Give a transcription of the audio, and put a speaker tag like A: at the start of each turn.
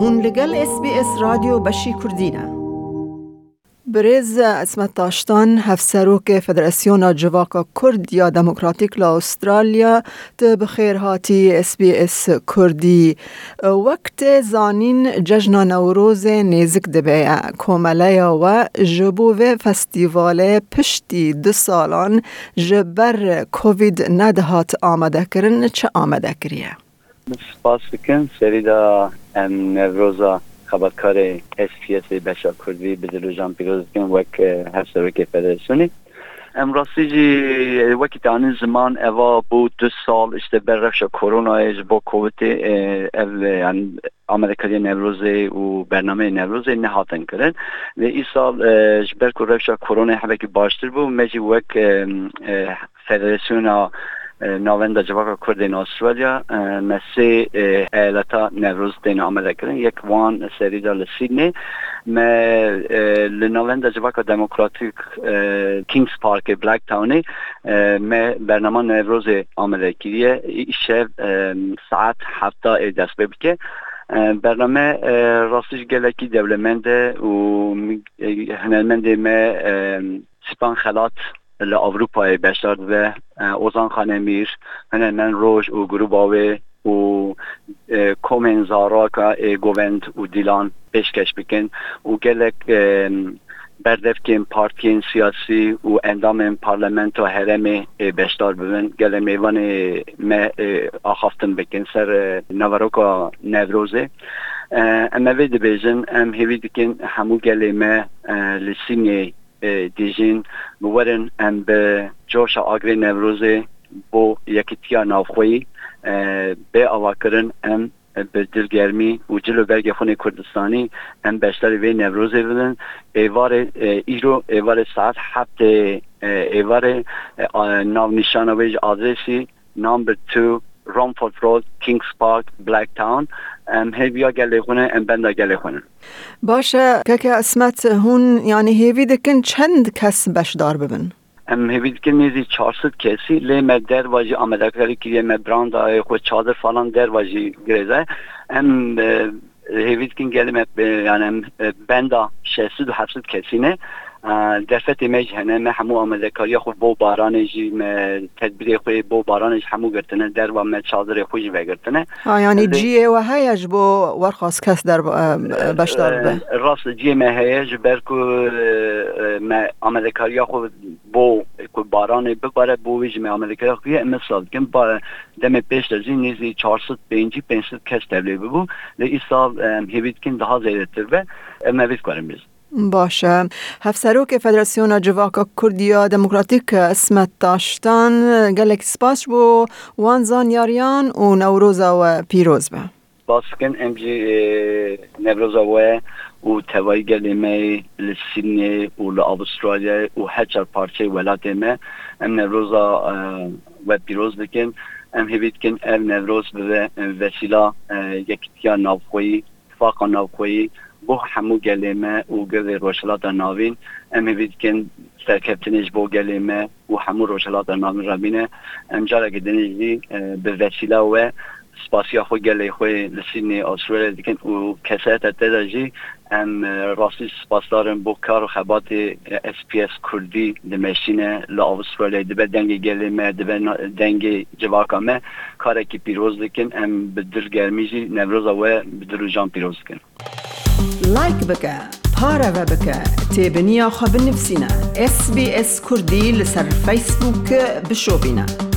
A: هون لگل اس بی اس رادیو بشی کردینه برز اسمت داشتان هفسروک فدراسیون جواکا کرد یا دموکراتیک لا استرالیا ته بخیر هاتی اس بی اس کردی وقت زانین جشن نوروز نیزک دبه کومله و جبو و فستیوال پشتی دو سالان جبر کووید ندهات آمده کرن چه آمده کریه؟
B: سپاس بکن سری دا نوروزا خبرکار اس پی اس بشا کردی به دلو پیروز کن وک هر سروک فدراسیونی ام راستی جی وقتی دانی زمان اوا بود دو سال اشته برفش کرونا ایج با کووید ال یعنی آمریکایی نوروز و برنامه نوروز نهاتن کردن و این سال کرفش کرونا همه که باشتر بود مجی وک فدراسیون ناوند جواک کرد این استرالیا مسی ایالتا نوروز دین آمده کردن یک وان سری دال سیدنی ما لناوند جواک دموکراتیک کینگز پارک بلک تاونی ما برنامه نوروز آمده کردیه شب ساعت هفته دست ببکه برنامه راستش گلکی دولمنده و هنرمنده ما سپان خلات لأوروبا بشار و اوزان خانه میر من روش و گروباوه و کومن زارا که گووند و دیلان پیشکش بکن و گلک بردف که پارتین سیاسی و اندام پارلمنت و هرم بشدار ببین گل میوان ما آخافتن بکن سر نوروکا نوروزه. اما وید بیجن ام هیوی دکن همو گل ما لسینی دیژین بورن ام به جوش آگری نوروز بو یکیتیا نافخویی به آواکرن ام به دلگرمی و جلو برگ خونه کردستانی ام بیشتر وی نوروز بدن. ایوار ایرو ایوار ساعت هفت ایوار ناو نشانه ویج آدرسی نمبر تو رامفورد رود کینگز پارک بلک تاون ام هیویا گله خونه ام بندا گله خونه.
A: باشه که اسمت هون یعنی هیوی دکن چند کس بشدار ببن؟
B: ام هیوی دکن میزی 400 کسی. لی ما در واجی آمده کاری که ما براند آی خود چادر فلان در واجی گریزه. ام هیوی دکن گله یعنی بندا 600 و 700 کسی نه دفت میج هنه ما همو آمده کاری خود بو بارانجی ما تدبیر خوی بو بارانج همو گرتنه در و ما چادر خوی بگرتنه
A: ها یعنی جی و هیج بو ورخواست کس در بشدار به
B: راست جی ما هیج برکو ما آمده کاری خود بو کو باران بباره بو ویج ما آمده کاری خود مثال کم با دم پیش دزی نیزی 400 500 500 کس تبلیغ بو لی ای سال هیوید کن ده زیاده تر به
A: باشه. هفسروک فدراسیون جواکا کردیا دموکراتیک اسمت داشتن. گلک سپاس بو وانزان یاریان و نوروزا و پیروز به
B: باسکن ام جی نوروزا و و توای گلیمه لسینی و لأسترالیا و هچر پارچه ولات ام نوروزا و پیروز بکن. ام هیوید کن ام نوروز به وسیله یکتیا نافخویی اتفاقا نافخویی بو همو گلیمه و گل روشلات ناوین. امی بید کن سرکبتنش بو گلیمه و همو روشلات ناوین ام جارا گدنیجی به وسیله و سپاسیا خو گلی خو لسینی استرالیا دیکن و کسایت تداجی ام راستی سپاس دارم بو کار و خبات اس پی اس کردی دمشینه لا استرالیا دبه دنگ گلیمه دبه دنگ جواکامه کاری که پیروز دیکن ام به
A: لايك بکە پارەوە بکە تێبنییا خە بنفسینە SسBS کوردی لەسەر فەیسبووکە بشۆبینە.